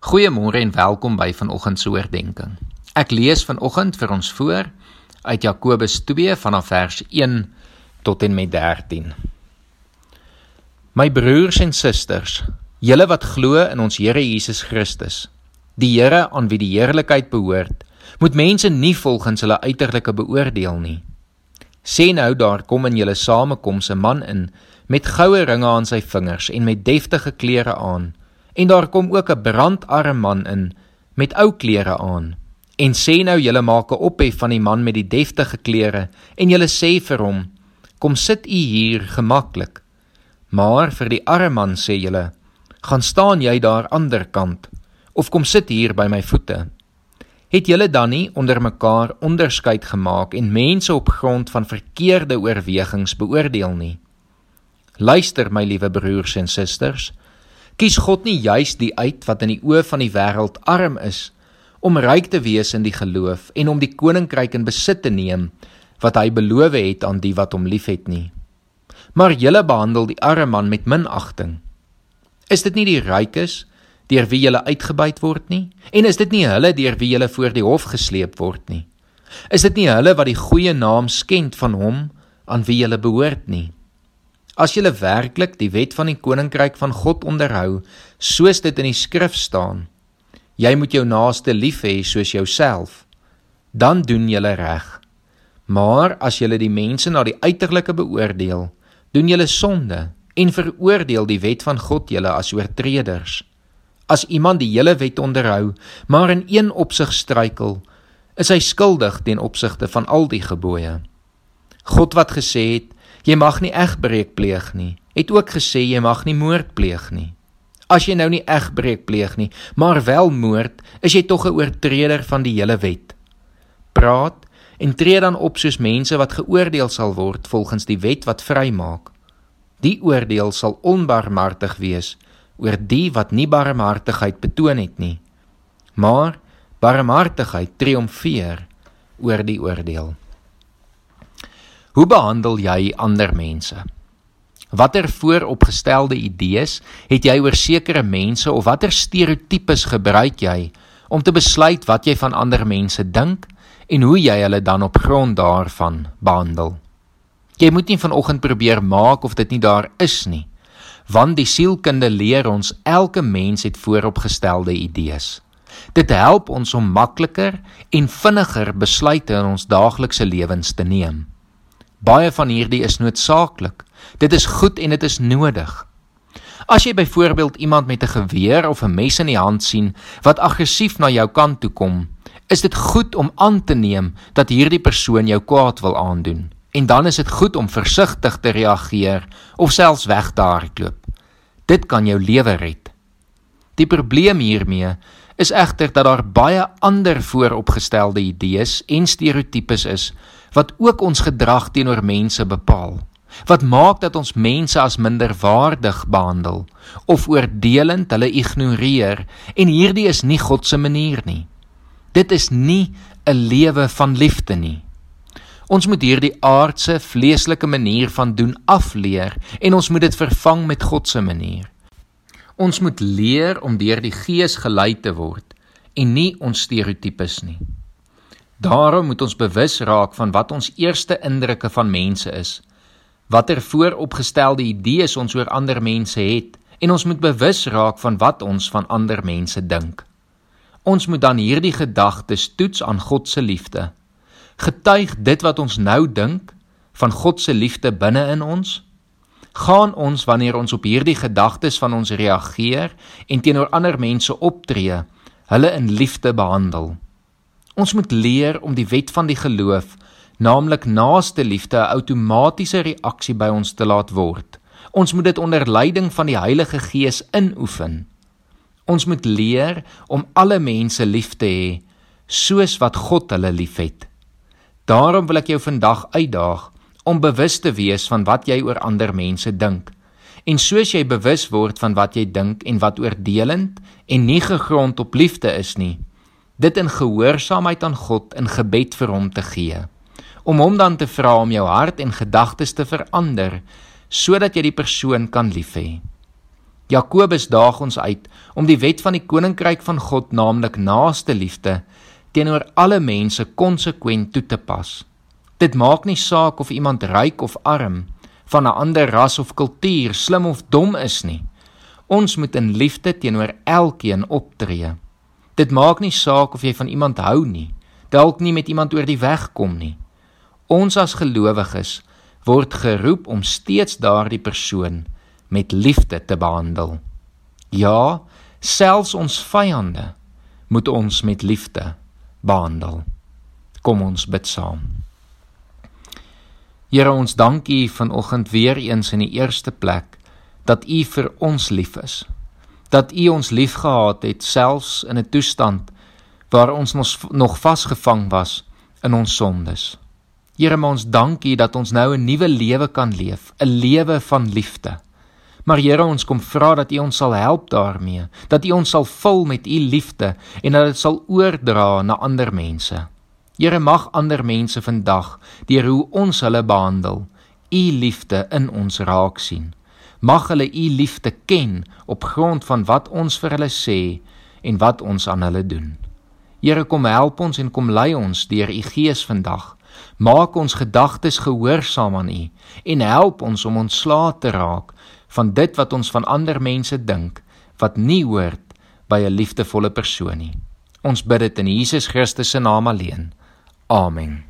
Goeiemôre en welkom by vanoggend se oordeenking. Ek lees vanoggend vir ons voor uit Jakobus 2 vanaf vers 1 tot en met 13. My broers en susters, julle wat glo in ons Here Jesus Christus, die Here aan wie die heerlikheid behoort, moet mense nie volgens hulle uiterlike beoordeel nie. Sê nou daar kom in julle samekoms 'n man in met goue ringe aan sy vingers en met deftige klere aan En daar kom ook 'n brandarm man in met ou klere aan. En sê nou julle maak 'n ophef van die man met die deftige klere en julle sê vir hom: "Kom sit u hier gemaklik." Maar vir die arme man sê julle: "Gaan staan jy daar ander kant of kom sit hier by my voete." Het julle dan nie onder mekaar onderskeid gemaak en mense op grond van verkeerde oorwegings beoordeel nie? Luister my liewe broers en susters, Kies God nie juis die uit wat in die oë van die wêreld arm is om ryk te wees in die geloof en om die koninkryk in besit te neem wat hy beloof het aan die wat hom liefhet nie. Maar julle behandel die arme man met minagting. Is dit nie die rykes deur wie julle uitgebuit word nie? En is dit nie hulle deur wie julle voor die hof gesleep word nie? Is dit nie hulle wat die goeie naam skend van hom aan wie julle behoort nie? As jy werklik die wet van die koninkryk van God onderhou, soos dit in die skrif staan, jy moet jou naaste lief hê soos jouself, dan doen jy reg. Maar as jy die mense na die uiterlike beoordeel, doen jy sonde en veroordeel die wet van God julle as oortreders. As iemand die hele wet onderhou, maar in een opsig struikel, is hy skuldig ten opsigte van al die gebooie. God wat gesê het, Jy mag nie egbreek pleeg nie. Het ook gesê jy mag nie moord pleeg nie. As jy nou nie egbreek pleeg nie, maar wel moord, is jy tog 'n oortreder van die hele wet. Praat en tree dan op soos mense wat geoordeel sal word volgens die wet wat vrymaak. Die oordeel sal onbarmhartig wees oor die wat nie barmhartigheid betoon het nie. Maar barmhartigheid triomfeer oor die oordeel. Hoe behandel jy ander mense? Watter vooropgestelde idees het jy oor sekere mense of watter stereotypes gebruik jy om te besluit wat jy van ander mense dink en hoe jy hulle dan op grond daarvan behandel? Jy moet nie vanoggend probeer maak of dit nie daar is nie, want die sielkunde leer ons elke mens het vooropgestelde idees. Dit help ons om makliker en vinniger besluite in ons daaglikse lewens te neem. Baie van hierdie is noodsaaklik. Dit is goed en dit is nodig. As jy byvoorbeeld iemand met 'n geweer of 'n mes in die hand sien wat aggressief na jou kant toe kom, is dit goed om aan te neem dat hierdie persoon jou kwaad wil aandoen. En dan is dit goed om versigtig te reageer of selfs weg te hardloop. Dit kan jou lewe red. Die probleem hiermee is egter dat daar baie ander vooropgestelde idees en stereotypes is wat ook ons gedrag teenoor mense bepaal. Wat maak dat ons mense as minderwaardig behandel of oordelend hulle ignoreer en hierdie is nie God se manier nie. Dit is nie 'n lewe van liefde nie. Ons moet hierdie aardse vleeslike manier van doen afleer en ons moet dit vervang met God se manier. Ons moet leer om deur die Gees gelei te word en nie ons stereotypes nie. Daarom moet ons bewus raak van wat ons eerste indrukke van mense is. Watter vooropgestelde idees ons oor ander mense het en ons moet bewus raak van wat ons van ander mense dink. Ons moet dan hierdie gedagtes toets aan God se liefde. Getuig dit wat ons nou dink van God se liefde binne in ons? Gaan ons wanneer ons op hierdie gedagtes van ons reageer en teenoor ander mense optree, hulle in liefde behandel? Ons moet leer om die wet van die geloof, naamlik naaste liefde, 'n outomatiese reaksie by ons te laat word. Ons moet dit onder leiding van die Heilige Gees inoefen. Ons moet leer om alle mense lief te hê soos wat God hulle liefhet. Daarom wil ek jou vandag uitdaag om bewus te wees van wat jy oor ander mense dink. En soos jy bewus word van wat jy dink en wat oordelend en nie gegrond op liefde is nie, dit in gehoorsaamheid aan God in gebed vir hom te gee om hom dan te vra om jou hart en gedagtes te verander sodat jy die persoon kan lief hê Jakobus daag ons uit om die wet van die koninkryk van God, naamlik naaste liefde, teenoor alle mense konsekwent toe te pas. Dit maak nie saak of iemand ryk of arm, van 'n ander ras of kultuur, slim of dom is nie. Ons moet in liefde teenoor elkeen optree. Dit maak nie saak of jy van iemand hou nie, dalk nie met iemand oor die weg kom nie. Ons as gelowiges word geroep om steeds daardie persoon met liefde te behandel. Ja, selfs ons vyande moet ons met liefde behandel. Kom ons bid saam. Here ons dankie vanoggend weer eens in die eerste plek dat U vir ons lief is. Dat U ons liefgehad het selfs in 'n toestand waar ons nog vasgevang was in ons sondes. Here, ons dankie dat ons nou 'n nuwe lewe kan leef, 'n lewe van liefde. Maar Here, ons kom vra dat U ons sal help daarmee, dat U ons sal vul met U liefde en dat dit sal oordra na ander mense. Here, mag ander mense vandag deur hoe ons hulle behandel, U liefde in ons raak sien. Mag hulle U liefde ken op grond van wat ons vir hulle sê en wat ons aan hulle doen. Here, kom help ons en kom lei ons deur U Gees vandag. Maak ons gedagtes gehoorsaam aan U en help ons om ontslae te raak van dit wat ons van ander mense dink wat nie hoort by 'n liefdevolle persoon nie. Ons bid dit in Jesus Christus se naam alleen. Amen.